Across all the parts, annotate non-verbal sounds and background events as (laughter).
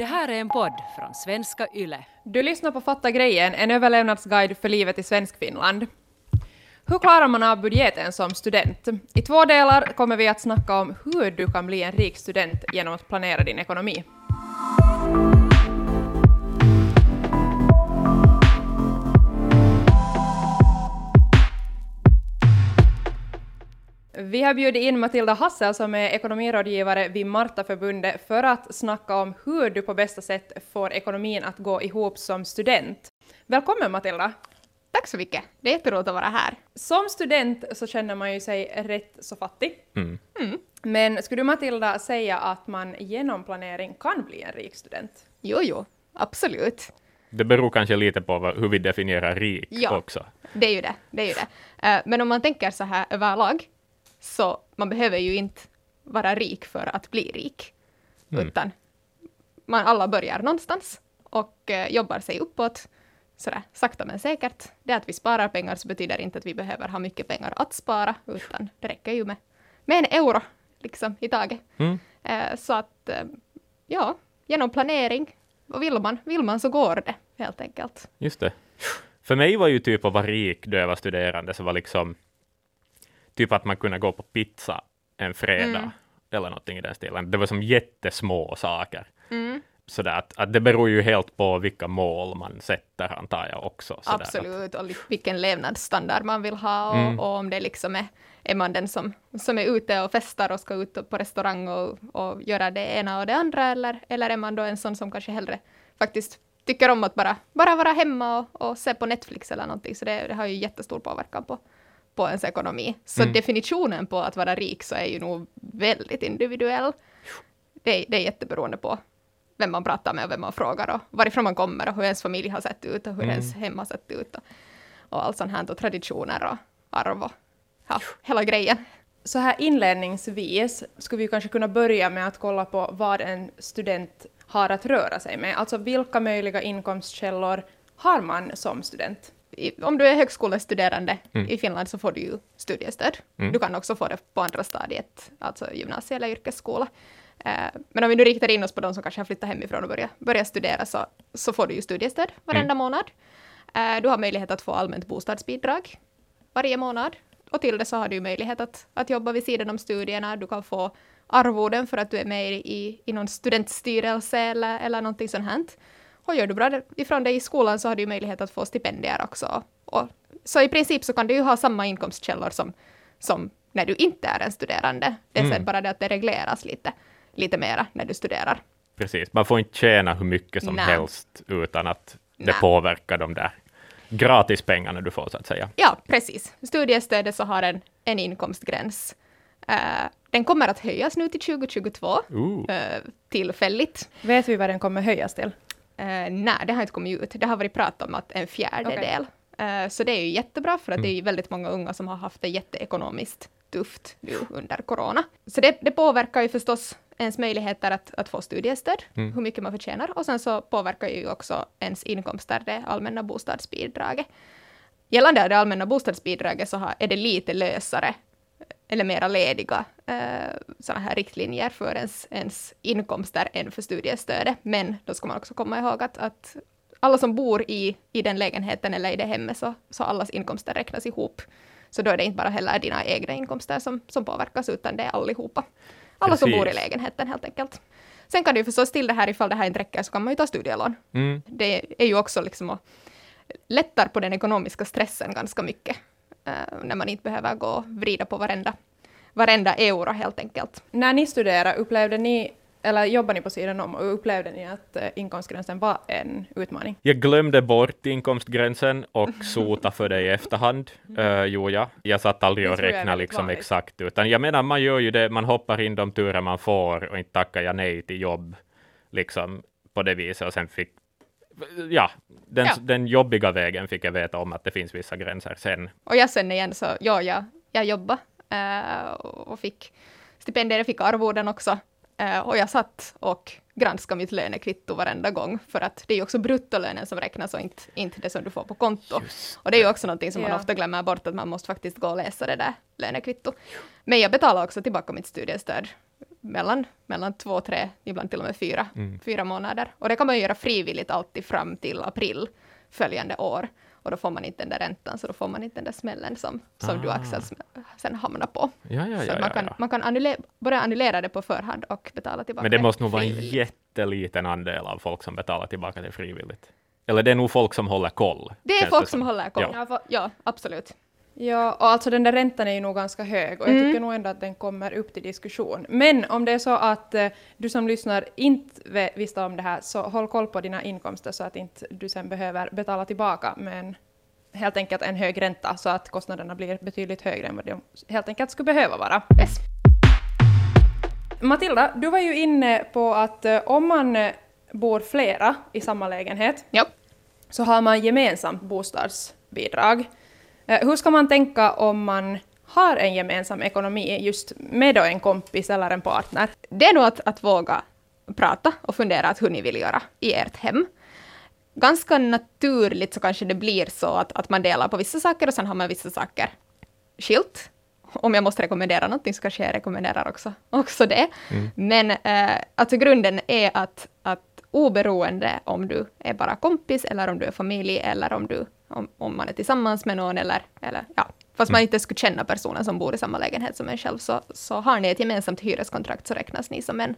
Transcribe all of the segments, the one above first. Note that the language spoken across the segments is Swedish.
Det här är en podd från svenska YLE. Du lyssnar på Fatta grejen, en överlevnadsguide för livet i Svenskfinland. Hur klarar man av budgeten som student? I två delar kommer vi att snacka om hur du kan bli en rik student genom att planera din ekonomi. Vi har bjudit in Matilda Hassel som är ekonomirådgivare vid Martaförbundet för att snacka om hur du på bästa sätt får ekonomin att gå ihop som student. Välkommen Matilda! Tack så mycket. Det är jätteroligt att vara här. Som student så känner man ju sig rätt så fattig. Mm. Mm. Men skulle du Matilda säga att man genom planering kan bli en rik student? Jo, jo, absolut. Det beror kanske lite på vad, hur vi definierar rik Ja. också. Det är ju det. det, är ju det. Eh, Men om man tänker så här överlag, så man behöver ju inte vara rik för att bli rik. Mm. Utan man alla börjar någonstans och eh, jobbar sig uppåt. Sådär sakta men säkert. Det att vi sparar pengar så betyder inte att vi behöver ha mycket pengar att spara, utan det räcker ju med, med en euro liksom i taget. Mm. Eh, så att, eh, ja, genom planering, vad vill man? Vill man så går det helt enkelt. Just det. För mig var ju typ att vara rik då jag var studerande, så var liksom typ att man kunde gå på pizza en fredag, Mm. eller någonting i den stilen. Det var som jättesmå saker. Mm. Sådär att, att det beror ju helt på vilka mål man sätter, antar jag också. Sådär att- Absolut, och li- vilken levnadsstandard man vill ha och, Mm. och om det liksom är, är man den som, som är ute och festar och ska ut på restaurang och, och göra det ena och det andra eller, eller är man då en sån som kanske hellre faktiskt tycker om att bara, bara vara hemma och, och se på Netflix eller någonting, så det, det har ju jättestor påverkan på, på ens ekonomi. Så Mm. definitionen på att vara rik så är ju nog väldigt individuell. Det, är- det är jätteberoende på vem man pratar med och vem man frågar och varifrån man kommer och hur ens familj har sett ut och hur Mm. ens hem har sett ut och, och allt sånt här och traditioner och arv och ja, hela grejen. Så här inledningsvis skulle vi kanske kunna börja med att kolla på vad en student har att röra sig med. Alltså vilka möjliga inkomstkällor har man som student? Om du är högskolestuderande Mm. i Finland så får du ju studiestöd. Mm. Du kan också få det på andra stadiet, alltså gymnasie eller yrkesskola. Eh, men om vi nu riktar in oss på de som kanske har flyttat hemifrån och börjat, börjat studera så, så får du ju studiestöd varenda månad. Eh, du har möjlighet att få allmänt bostadsbidrag varje månad. Och till det så har du möjlighet att, att jobba vid sidan om studierna. Du kan få arvoden för att du är med i, i någon studentstyrelse eller, eller någonting sånt här. Och gör du bra ifrån dig i skolan så har du möjlighet att få stipendier också. Och, så i princip så kan du ju ha samma inkomstkällor som, som när du inte är en studerande. Det är Mm. sen bara det att det regleras lite, lite mera när du studerar. Precis, man får inte tjäna hur mycket som Nej. helst utan att det Nej. påverkar de där gratispengarna du får, så att säga. Ja, precis. Studiestödet så har en, en inkomstgräns. Eh, den kommer att höjas nu till 2022, Ooh. uh, tillfälligt. Vet vi vad den kommer höjas till? Uh, nej, det har inte kommit ut. Det har varit prat om att en fjärdedel. Eh, så det är ju jättebra, för att det är ju väldigt många unga som har haft det jätteekonomiskt tufft nu under corona. Så det, det påverkar ju förstås ens möjligheter att, att få studiestöd, Mm. hur mycket man förtjänar. Och sen så påverkar ju också ens inkomster det allmänna bostadsbidraget. Gällande det allmänna bostadsbidraget så har, är det lite lösare eller mera lediga eh, sådana här riktlinjer för ens, ens inkomster än för studiestödet. Men då ska man också komma ihåg att, att alla som bor i, i den lägenheten eller i det hemmet så, så allas inkomster räknas ihop. Så då är det inte bara heller dina egna inkomster som, som påverkas utan det är allihopa. Alla som bor i Precis. lägenheten helt enkelt. Sen kan du ju förstås till det här ifall det här inte räcker så kan man ju ta studielån. Mm. Det är ju också liksom att lättar på den ekonomiska stressen ganska mycket. eh, när man inte behöver gå och vrida på varenda, varenda euro helt enkelt. När ni studerade, upplevde ni, eller jobbade ni på sidan om och upplevde ni att eh, inkomstgränsen var en utmaning? Jag glömde bort inkomstgränsen och (laughs) sota för det i efterhand. Uh, jo, ja. Jag satt aldrig och jag räknade liksom vanligt. exakt, utan jag menar, man gör ju det, man hoppar in de turer man får och inte tackar jag nej till jobb, liksom på det viset, och sen fick Ja, den, Ja. den jobbiga vägen fick jag veta om att det finns vissa gränser sen. Och jag sen igen så, ja, jag, jag jobbade eh, och fick stipendier, jag fick arvoden också. Eh, och jag satt och granskade mitt lönekvitto varenda gång, för att det är ju också bruttolönen som räknas och inte, inte det som du får på konto. Och det är ju också någonting som man Ja. ofta glömmer bort, att man måste faktiskt gå och läsa det där lönekvitto. Men jag betalar också tillbaka mitt studiestöd mellan, mellan två, tre, ibland till och med fyra, Mm. fyra månader. Och det kan man ju göra frivilligt alltid fram till april följande år. Och då får man inte den där räntan, så då får man inte den där smällen som, som du Ah. Axel sm- sen hamnar på. Ja, ja, så ja, att man kan, man kan annullera, både annullera det på förhand och betala tillbaka Men det måste nog vara en jätteliten andel av folk som betalar tillbaka det frivilligt. Eller det är nog folk som håller koll. Det är folk som håller koll. Ja. ja, absolut. Ja, och alltså den där räntan är ju nog ganska hög och jag tycker nog ändå att den kommer upp till diskussion. Men om det är så att eh, du som lyssnar inte visste om det här så håll koll på dina inkomster så att inte du sen behöver betala tillbaka med en, helt enkelt en hög ränta så att kostnaderna blir betydligt högre än vad de helt enkelt skulle behöva vara. Yes. Matilda, du var ju inne på att eh, om man eh, bor flera i samma lägenhet Ja. så har man gemensamt bostadsbidrag. Eh, Hur ska man tänka om man har en gemensam ekonomi just med då en kompis eller en partner? Det är nog att, att våga prata och fundera att hur ni vill göra i ert hem. Ganska naturligt så kanske det blir så att, att man delar på vissa saker och sen har man vissa saker skilt. Om jag måste rekommendera någonting så kanske jag rekommenderar också, också det. Men eh, alltså grunden är att, att oberoende om du är bara kompis eller om du är familj eller om, du, om, om man är tillsammans med någon eller, eller ja, fast man inte skulle känna personen som bor i samma lägenhet som en själv så, så har ni ett gemensamt hyreskontrakt så räknas ni som en,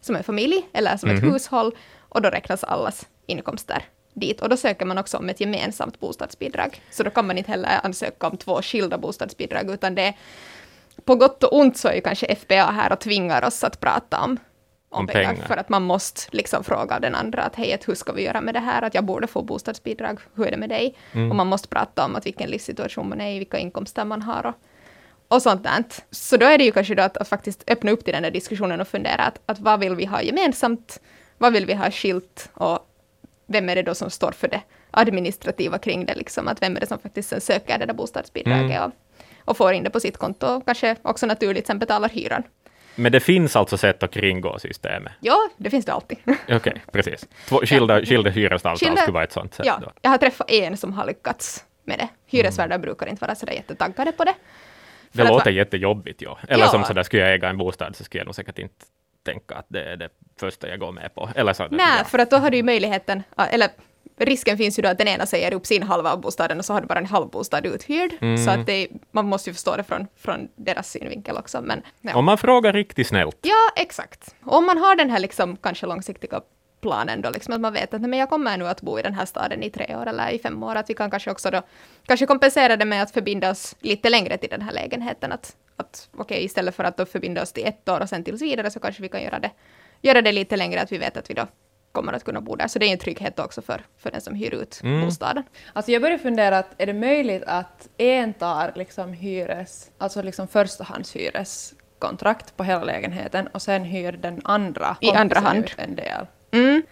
som en familj eller som ett hushåll och då räknas allas inkomster dit. Och då söker man också om ett gemensamt bostadsbidrag. Så då kan man inte heller ansöka om två skilda bostadsbidrag utan det är på gott och ont så är ju kanske FBA här och tvingar oss att prata om, om, Om pengar, pengar. För att man måste liksom fråga den andra att hej, hur ska vi göra med det här? Att jag borde få bostadsbidrag, hur är det med dig? Och man måste prata om att vilken livssituation man är i, vilka inkomster man har och, och sånt där. Så då är det ju kanske då att, att faktiskt öppna upp till den där diskussionen och fundera att, att vad vill vi ha gemensamt? Vad vill vi ha skilt? Och vem är det då som står för det administrativa kring det? Liksom? Att vem är det som faktiskt söker det där bostadsbidraget och, och får in det på sitt konto och kanske också naturligt sen betalar hyran. Men det finns alltså sätt att kringgå systemet? Ja, det finns det alltid. Okej, precis. Två, skilda, skilda hyresavtal Skilda- skulle vara ett sånt sätt ja, då. jag har träffat en som har lyckats med det. Hyresvärdar brukar inte vara sådär jättetaggade på det. Det För låter va- jättejobbigt, ja. Eller Ja. som sådär, skulle jag äga en bostad så skulle jag nog säkert inte tänka att det är det första jag går med på. Eller så, Nej, ja. för att då har du ju möjligheten, eller risken finns ju då att den ena säger upp sin halva av bostaden och så har du bara en halv bostad uthyrd. Mm. Så att det, man måste ju förstå det från, från deras synvinkel också. Men, ja. Om man frågar riktigt snällt. ja, exakt. Om man har den här liksom, kanske långsiktiga planen då, liksom att man vet att nej, men jag kommer nu att bo i den här staden i tre år eller i fem år, att vi kan kanske också då kanske kompensera det med att förbinda oss lite längre till den här lägenheten. Att, att okej, istället för att då förbinda oss till ett år och sen tills vidare så kanske vi kan göra det, göra det lite längre, att vi vet att vi då kommer att kunna bo där. Så det är en trygghet också för, för den som hyr ut Mm. bostaden. Alltså jag börjar fundera att är det möjligt att en tar liksom hyres, alltså liksom förstahandshyreskontrakt på hela lägenheten och sen hyr den andra I andra hand. en del. Mm.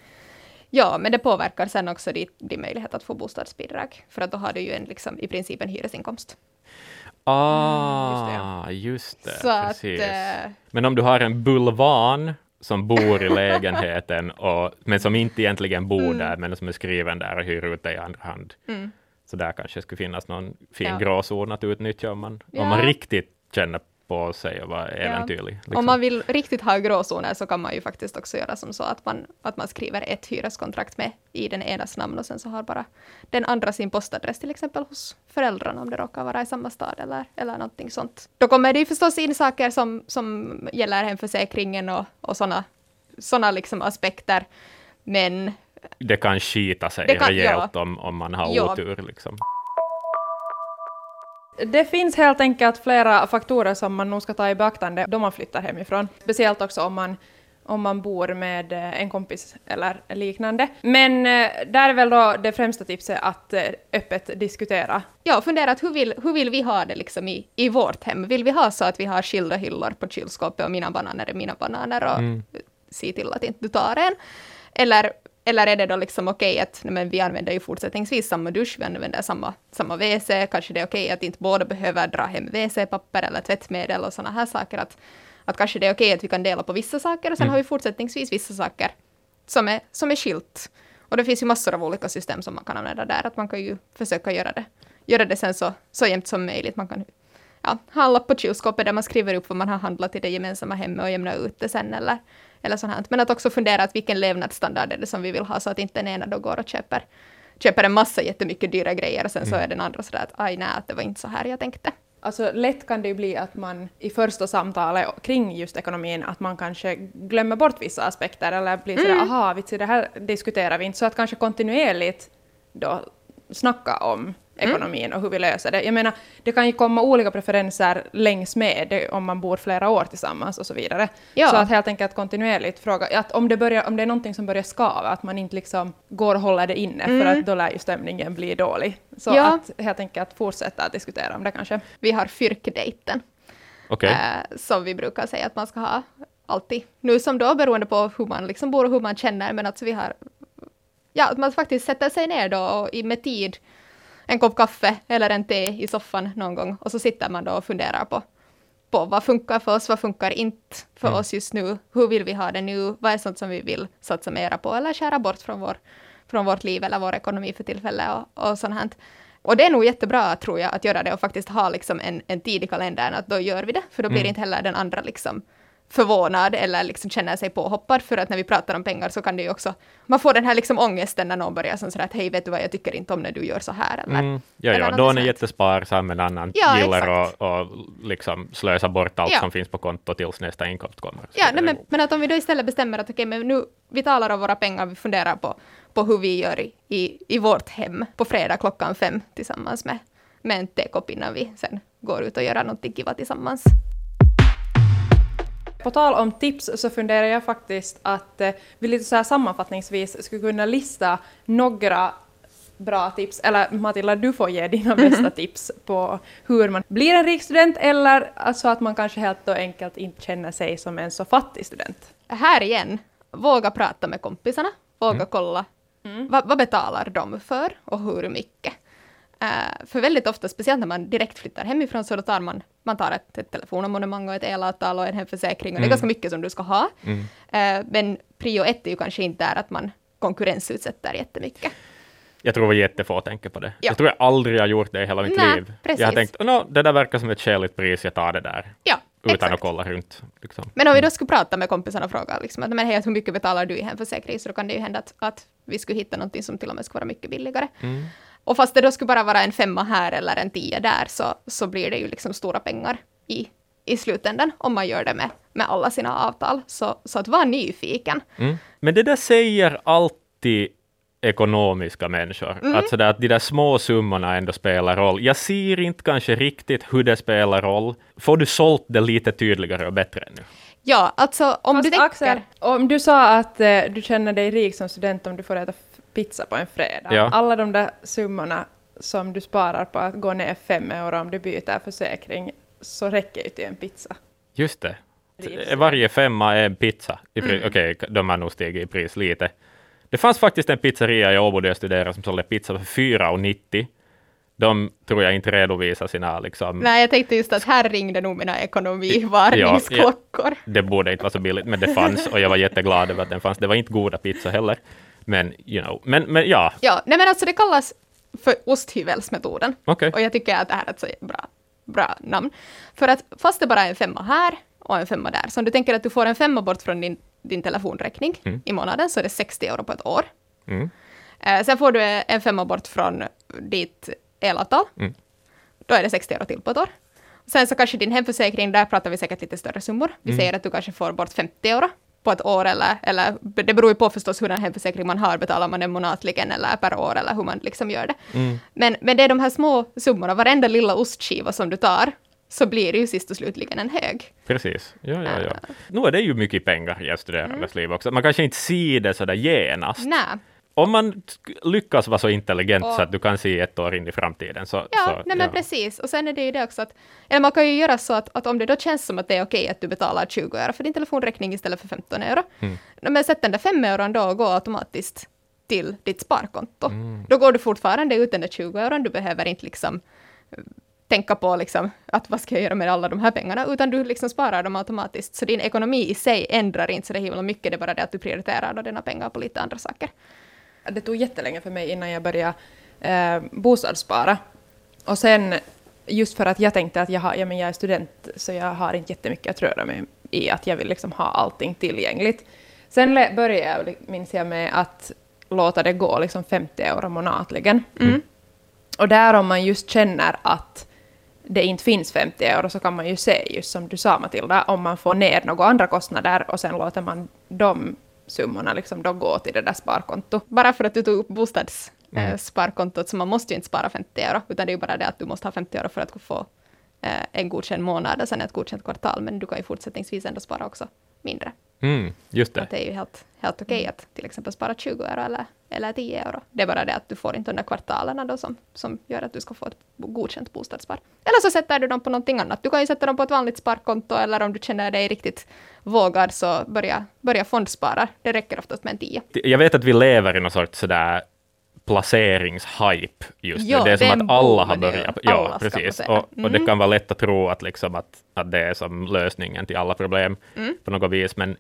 Ja, men det påverkar sen också din, din möjlighet att få bostadsbidrag. För att då har du ju en, liksom, i princip en hyresinkomst. Ah, just det. Så att, precis. eh, Men om du har en bulvan som bor i lägenheten, och, men som inte egentligen bor Mm. där, men som är skriven där och hyr ut det i andra hand. Så där kanske skulle finnas någon fin Ja. gråzon att utnyttja om man, Ja. om man riktigt känner på sig och vara äventyrlig. liksom. Om man vill riktigt ha gråzoner så kan man ju faktiskt också göra som så att man, att man skriver ett hyreskontrakt med i den enas namn och sen så har bara den andra sin postadress till exempel hos föräldrarna om det råkar vara i samma stad eller, eller någonting sånt. Då kommer det ju förstås in saker som, som gäller hemförsäkringen och, och sådana såna liksom aspekter. Men Det kan skita sig Det kan- rejält om, om man har Ja. otur. Liksom. Det finns helt enkelt flera faktorer som man nog ska ta i beaktande då man flyttar hemifrån. Speciellt också om man, om man bor med eh, en kompis eller liknande. Men eh, där är väl då det främsta tipset att eh, öppet diskutera. ja, fundera att hur vill, hur vill vi ha det liksom i, i vårt hem? Vill vi ha så att vi har skilda hyllor på kylskåpet och mina bananer är mina bananer och se till att inte du tar en? Eller, eller är det då liksom okej att nej, men vi använder ju fortsättningsvis samma dusch, vi använder samma, samma WC, kanske det är okej att inte båda behöver dra hem WC-papper eller tvättmedel och sådana här saker. Att, att kanske det är okej att vi kan dela på vissa saker och sen har vi fortsättningsvis vissa saker som är, som är skilt. Och det finns ju massor av olika system som man kan använda där, att man kan ju försöka göra det, göra det sen så, så jämnt som möjligt. Man kan ja, ha en lapp på kylskåpet där man skriver upp vad man har handlat i det gemensamma hemmet och jämna ut det sen eller, eller sånt här. Men att också fundera att vilken levnadsstandard är det som vi vill ha så att inte den ena då går och köper, köper en massa jättemycket dyra grejer och sen så är den andra sådär att aj nej, att det var inte så här jag tänkte. Alltså lätt kan det ju bli att man i första samtalet kring just ekonomin, att man kanske glömmer bort vissa aspekter eller blir sådär Mm. aha, vitsi, det här diskuterar vi inte, så att kanske kontinuerligt då snacka om Mm. ekonomin och hur vi löser det. Jag menar, det kan ju komma olika preferenser längs med det, om man bor flera år tillsammans och så vidare. Ja. Så att helt enkelt kontinuerligt fråga, att om det, börjar, om det är någonting som börjar skava, att man inte liksom går och håller det inne, för att då lär ju stämningen bli dålig. Så Mm. Ja. att helt enkelt fortsätta att diskutera om det kanske. Vi har fyrkdejten. Okej. eh, som vi brukar säga att man ska ha alltid. Nu som då beroende på hur man liksom bor och hur man känner, men alltså vi har ja, att man faktiskt sätter sig ner då och i- med tid en kopp kaffe eller en te i soffan någon gång. Och så sitter man då och funderar på, på vad funkar för oss, vad funkar inte för oss just nu, hur vill vi ha det nu, vad är sånt som vi vill satsa mera på eller skära bort från, vår, från vårt liv eller vår ekonomi för tillfället och, och sånt här. Och det är nog jättebra, tror jag, att göra det och faktiskt ha liksom en, en tid i kalendern att då gör vi det, för då blir inte heller den andra liksom förvånad eller liksom känner sig påhoppad, för att när vi pratar om pengar så kan det ju också, man får den här liksom ångesten när någon börjar sådär att hej, vet du vad, jag tycker inte om när du gör så här, eller, Mm. Ja, ja, då är ni jättesparsam, men annan Ja, gillar att och liksom slösa bort allt Ja. som finns på kontot tills nästa inkomst kommer. Ja, nej, men, men att om vi då istället bestämmer att okej, men nu, vi talar om våra pengar, vi funderar på, på hur vi gör i, i, i vårt hem på fredag klockan fem tillsammans med, med en tekopp innan vi sen går ut och gör någonting kiva tillsammans. På tal om tips så funderar jag faktiskt att eh, vi lite så här sammanfattningsvis skulle kunna lista några bra tips, eller Matilda, du får ge dina (laughs) bästa tips på hur man blir en rik student eller alltså att man kanske helt och enkelt inte känner sig som en så fattig student. Här igen, våga prata med kompisarna, våga kolla. Vad, vad betalar de för och hur mycket. Eh, för väldigt ofta, speciellt när man direkt flyttar hemifrån, så då tar man, man tar ett, ett telefonabonnemang och ett elavtal och en hemförsäkring och det är ganska mycket som du ska ha. Eh, men prio ett är ju kanske inte där att man konkurrensutsätter jättemycket. Jag tror att jättefå tänker på det. Ja. Jag tror jag aldrig har gjort det i hela mitt Nej, liv. precis. Jag har tänkt, no, det där verkar som ett skäligt pris, jag tar det där. Ja, Utan exakt. att kolla runt. Liksom. Men om vi då skulle prata med kompisarna och fråga liksom, att men hej, hur mycket betalar du i hemförsäkring, så då kan det ju hända att, att vi skulle hitta någonting som till och med skulle vara mycket billigare. Och fast det då skulle bara vara en femma här eller en tia där, så, så blir det ju liksom stora pengar i, i slutändan om man gör det med, med alla sina avtal. Så, så att vara nyfiken. Mm. Men det där säger alltid ekonomiska människor. Mm. Att, sådär, att de där små summorna ändå spelar roll. Jag ser inte kanske riktigt hur det spelar roll. Får du sålt det lite tydligare och bättre nu? Ja, alltså om Fast du tänker... Axel, om du sa att eh, du känner dig rik som student om du får äta pizza på en fredag. Ja. Alla de där summorna som du sparar på att gå ner fem euro om du byter försäkring, så räcker ju till en pizza. Just det. Pris. Varje femma är en pizza. Mm. Okej, de har nog stigit i pris lite. Det fanns faktiskt en pizzeria i Åbo där jag studerade som sålde pizza för 4,90. De tror jag inte redovisar sina liksom, Nej, jag tänkte just att här ringde nog mina ekonomivarningsklockor. det borde inte vara så billigt, men det fanns och jag var jätteglad över att den fanns. Det var inte goda pizza heller, men you know, men, men ja, Ja, nej men alltså det kallas för osthyvelsmetoden. okej. Och jag tycker att det här är ett så bra, bra namn. För att fast det bara är en femma här och en femma där, så om du tänker att du får en femma bort från din, din telefonräkning i månaden, så är det 60 euro på ett år. Mm. Eh, sen får du en femma bort från ditt elavtal. Mm. Då är det 60 euro till på ett år. Sen så kanske din hemförsäkring, där pratar vi säkert lite större summor. Vi säger att du kanske får bort 50 euro på ett år eller, eller det beror ju på förstås hur den hemförsäkring man har, betalar man den månatligen eller per år eller hur man liksom gör det. Men, men det är de här små summorna, varenda lilla ostskiva som du tar, så blir det ju sist och slutligen en hög. Precis. Ja, ja, ja. Nu är det ju mycket pengar i ett studerandes liv också. Man kanske inte ser det sådär genast. Nej. Om man lyckas vara så intelligent Och- så att du kan se ett år in i framtiden så... Ja, så, nej men precis. Och sen är det ju det också att, eller man kan ju göra så att, att om det då känns som att det är okej att du betalar 20 euro för din telefonräkning istället för 15 euro, Mm. men sätt den där 5 euron då och gå automatiskt till ditt sparkonto. Mm. Då går du fortfarande ut den där 20 euron, du behöver inte liksom eh, tänka på liksom att vad ska jag göra med alla de här pengarna, utan du liksom sparar dem automatiskt. Så din ekonomi i sig ändrar inte så det himla mycket, det är bara det att du prioriterar då dina pengar på lite andra saker. Det tog jättelänge för mig innan jag började eh, bostadsspara. Och sen just för att jag tänkte att jag, har, ja, men jag är student så jag har inte jättemycket att röra mig i, att jag vill liksom ha allting tillgängligt. Sen började jag, minns jag, med att låta det gå liksom 50 euro månatligen. Mm. Och där om man just känner att det inte finns 50 euro så kan man ju se, just som du sa Matilda, om man får ner några andra kostnader och sen låter man de summorna liksom då gå till det där sparkontot. Bara för att du tog upp bostadssparkontot, Mm. eh, sparkontot, så man måste ju inte spara 50 euro, utan det är ju bara det att du måste ha 50 euro för att få eh, en godkänd månad och sen ett godkänt kvartal, men du kan ju fortsättningsvis ändå spara också mindre. Mm, just det. att det är ju helt, helt okej att till exempel spara 20 euro eller, eller 10 euro. Det är bara det att du får inte de där kvartalerna då som, som gör att du ska få ett godkänt bostadsspar. Eller så sätter du dem på någonting annat. Du kan ju sätta dem på ett vanligt sparkonto eller om du känner dig riktigt vågad så börja, börja fondspara. Det räcker oftast med en 10. Jag vet att vi lever i någon sorts sådär placeringshype just Ja, nu. Det är som att alla har börjat. alla Ja, precis. placera. Och, och det Mm. kan vara lätt att tro att, liksom att, att det är som lösningen till alla problem Mm. på något vis. Men,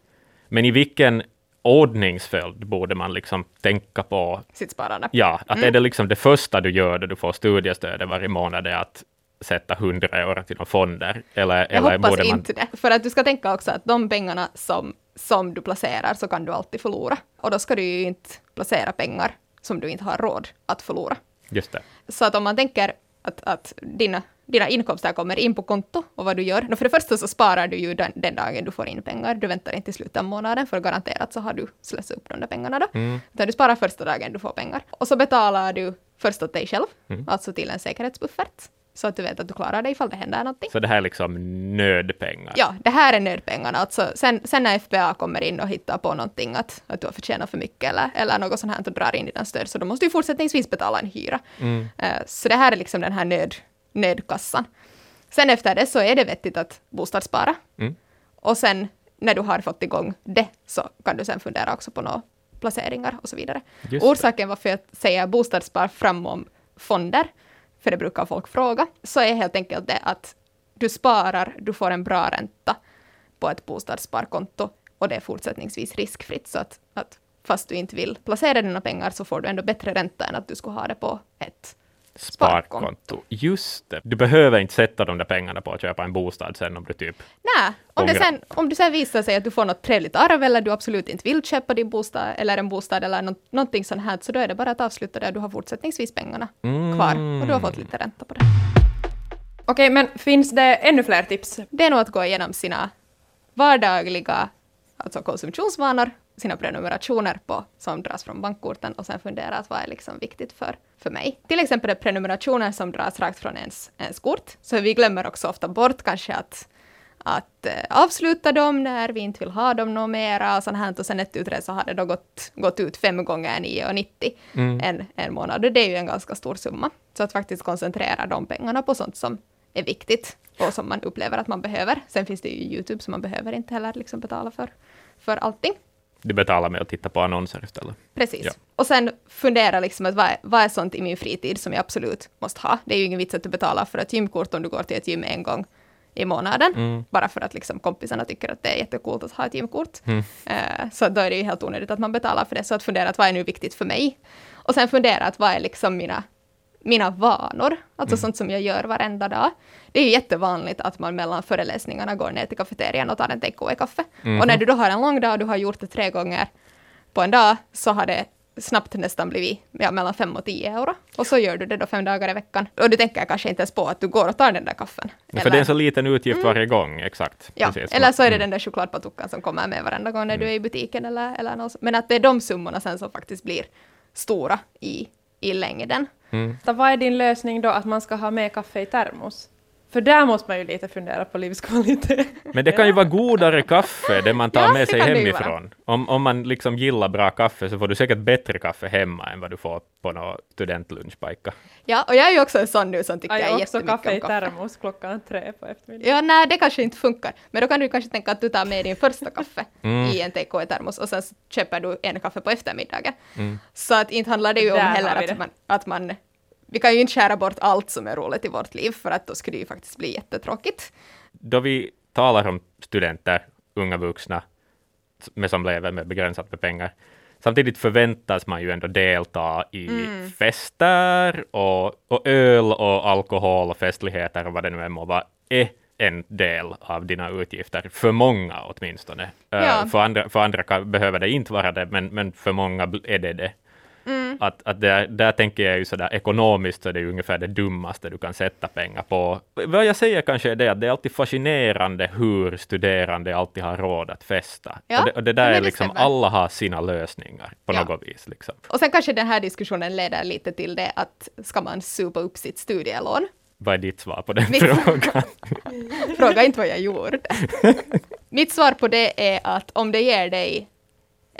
men i vilken ordningsföljd borde man liksom tänka på? Sitt sparande. Ja, att Mm. är det liksom det första du gör då du får studiestödet varje månad är att sätta 100 euro till några fonder? Eller, Jag eller hoppas borde man... inte det. För att du ska tänka också att de pengarna som, som du placerar så kan du alltid förlora. Och då ska du ju inte placera pengar som du inte har råd att förlora. Just det. Så att om man tänker att, att dina, dina inkomster kommer in på konto och vad du gör. No, för det första så sparar du ju den, den dagen du får in pengar. Du väntar inte till slutet av månaden för garanterat så har du slösat upp de där pengarna då. Mm. Utan du sparar första dagen du får pengar. Och så betalar du först åt dig själv, Mm. alltså till en säkerhetsbuffert. Så att du vet att du klarar dig ifall det händer någonting. Så det här är liksom nödpengar? Ja, det här är nödpengarna. Alltså, sen, sen när FBA kommer in och hittar på någonting att, att du har förtjänat för mycket eller, eller något sånt här och drar in dina stöd, så då måste du fortsättningsvis betala en hyra. Mm. Eh, så det här är liksom den här nöd, nödkassan. Sen efter det så är det vettigt att bostadsspara. Mm. Och sen när du har fått igång det så kan du sen fundera också på några placeringar och så vidare. Just. Orsaken varför jag säger bostadsspar framom fonder, för det brukar folk fråga, så är helt enkelt det att du sparar, du får en bra ränta på ett bostadssparkonto och det är fortsättningsvis riskfritt. Så att, att fast du inte vill placera dina pengar så får du ändå bättre ränta än att du skulle ha det på ett Sparkonto. Just det. Du behöver inte sätta de där pengarna på att köpa en bostad sen om du typ... Nej, om, det sen, om det sen visar sig att du får något trevligt arv eller du absolut inte vill köpa din bostad eller en bostad eller nå- någonting sånt här, så då är det bara att avsluta det. Du har fortsättningsvis pengarna kvar och du har fått lite ränta på det. Okej, men finns det ännu fler tips? Det är nog att gå igenom sina vardagliga alltså konsumtionsvanor, sina prenumerationer på, som dras från bankkorten och sen fundera att vad är liksom viktigt för, för mig. Till exempel är prenumerationer som dras rakt från ens, ens kort, så vi glömmer också ofta bort kanske att att eh, avsluta dem när vi inte vill ha dem något mera och sånt här. Och sen ett utträde så har det då gått, gått ut fem gånger 9,90 en, en månad. Och det är ju en ganska stor summa. Så att faktiskt koncentrera de pengarna på sånt som är viktigt och som man upplever att man behöver. Sen finns det ju YouTube som man behöver inte heller liksom betala för, för allting. Du betalar med att titta på annonser istället. Precis. Ja. Och sen fundera liksom att vad är, vad är sånt i min fritid som jag absolut måste ha. Det är ju ingen vits att du betalar för ett gymkort om du går till ett gym en gång i månaden. Mm. Bara för att liksom kompisarna tycker att det är jättekult att ha ett gymkort. Mm. Eh, så då är det ju helt onödigt att man betalar för det. Så att fundera att vad är nu viktigt för mig? Och sen fundera att vad är liksom mina, mina vanor? Alltså Mm. sånt som jag gör varenda dag. Det är ju jättevanligt att man mellan föreläsningarna går ner till kafeterian och tar en take-away-kaffe. Mhm. Och när du då har en lång dag och du har gjort det tre gånger på en dag så har det snabbt nästan blivit ja, mellan 5 och 10 euro. Och så gör du det då fem dagar i veckan. Och du tänker kanske inte ens på att du går och tar den där kaffen. För det är en så liten utgift varje gång, exakt. Ja, Precis. eller så är det Mm. den där chokladpatukan som kommer med varenda gång när du är i butiken eller, eller något. Men att det är de summorna sen som faktiskt blir stora i, i längden. Mm. Så vad är din lösning då, att man ska ha med kaffe i termos? För där måste man ju lite fundera på livskvalitet. Men det kan ju vara godare kaffe, det man tar Ja, med sig hemifrån. Om, om man liksom gillar bra kaffe så får du säkert bättre kaffe hemma än vad du får på någon studentlunchpajka. Ja, och jag är ju också en sån nu som tycker Jag också jättemycket kaffe om i kaffe. termos klockan tre på eftermiddagen. Ja, nej, det kanske inte funkar. Men då kan du kanske tänka att du tar med din första kaffe (laughs) Mm. i en take-away-termos och sen köper du en kaffe på eftermiddagen. Mm. Så att inte handlar det ju om heller att man, att man... Vi kan ju inte skära bort allt som är roligt i vårt liv, för att då skulle det ju faktiskt bli jättetråkigt. Då vi talar om studenter, unga vuxna, med som lever med begränsat med pengar, Samtidigt förväntas man ju ändå delta i fester och, och öl och alkohol och festligheter och vad det nu än må vara, är en del av dina utgifter, för många åtminstone. Ja. För andra, för andra kan, behöver det inte vara det, men, men för många är det det. Mm. Att, att där, där tänker jag ju sådär ekonomiskt så är det ju ungefär det dummaste du kan sätta pengar på. Vad jag säger kanske är det att det är alltid fascinerande hur studerande alltid har råd att festa. Ja, Och, det, och det där är liksom, stämmer. alla har sina lösningar på Ja. något vis. Liksom. Och sen kanske den här diskussionen leder lite till det att ska man supa upp sitt studielån? Vad är ditt svar på den Mitt- frågan? (laughs) Fråga inte vad jag gjorde. (laughs) Mitt svar på det är att om det ger dig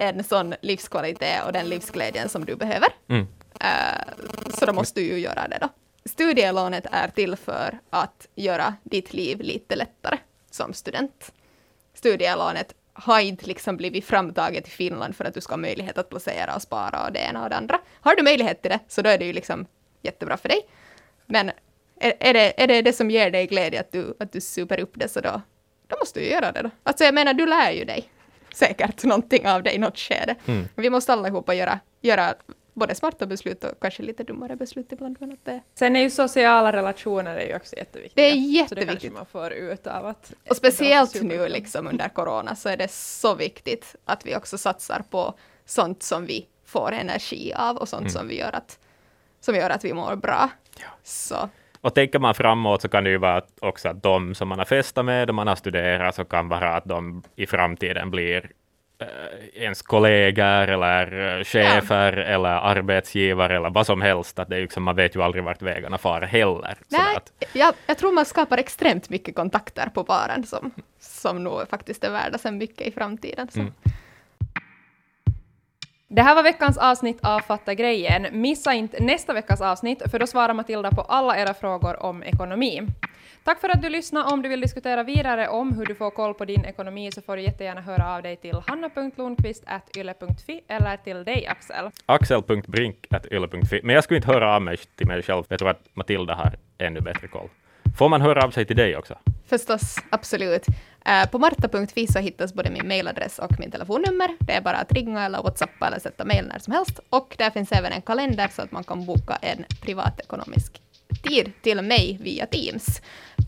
en sån livskvalitet och den livsglädjen som du behöver, Mm. eh, så då måste du ju göra det då. Studielånet är till för att göra ditt liv lite lättare som student. Studielånet har inte liksom blivit framtaget i Finland för att du ska ha möjlighet att placera och spara och det ena och det andra. Har du möjlighet till det så då är det ju liksom jättebra för dig. Men är, är, det, är det det som ger dig glädje att du, att du super upp det så då, då måste du göra det då. Alltså jag menar, du lär ju dig säkert någonting av det i något skede. Mm. Vi måste allihopa göra, göra både smarta beslut och kanske lite dummare beslut ibland. Men att det, Sen är ju sociala relationer är ju också jätteviktiga. Det är Så det kanske jätteviktigt. man får ut av att... och speciellt nu liksom under corona så är det så viktigt att vi också satsar på sånt som vi får energi av och sånt som, vi gör att, som gör att vi mår bra. Så Och tänker man framåt så kan det ju vara också att de som man har festat med, de man har studerat, så kan vara att de i framtiden blir eh, ens kollegor eller eh, chefer eller arbetsgivare eller vad som helst. Att det är liksom, man vet ju aldrig vart vägarna far heller. Så Nej, att, jag, jag tror man skapar extremt mycket kontakter på baren som, som nog faktiskt är värda sen mycket i framtiden. Så. Mm. Det här var veckans avsnitt av Fatta grejen. Missa inte nästa veckas avsnitt, för då svarar Matilda på alla era frågor om ekonomi. Tack för att du lyssnade. Om du vill diskutera vidare om hur du får koll på din ekonomi så får du jättegärna höra av dig till hanna.lundqvist.yle.fi eller till dig Axel. Axel.brink.yle.fi. Men jag skulle inte höra av mig till mig själv. Jag tror att Matilda har ännu bättre koll. Får man höra av sig till dig också? Förstås, absolut. Eh, på marta.fi så hittas både min mailadress och min telefonnummer. Det är bara att ringa eller whatsappa eller sätta mail när som helst. Och där finns även en kalender så att man kan boka en privatekonomisk tid till mig via Teams.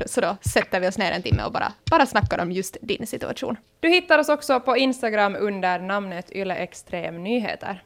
Så då sätter vi oss ner en timme och bara, bara snackar om just din situation. Du hittar oss också på Instagram under namnet Yle Extrem Nyheter.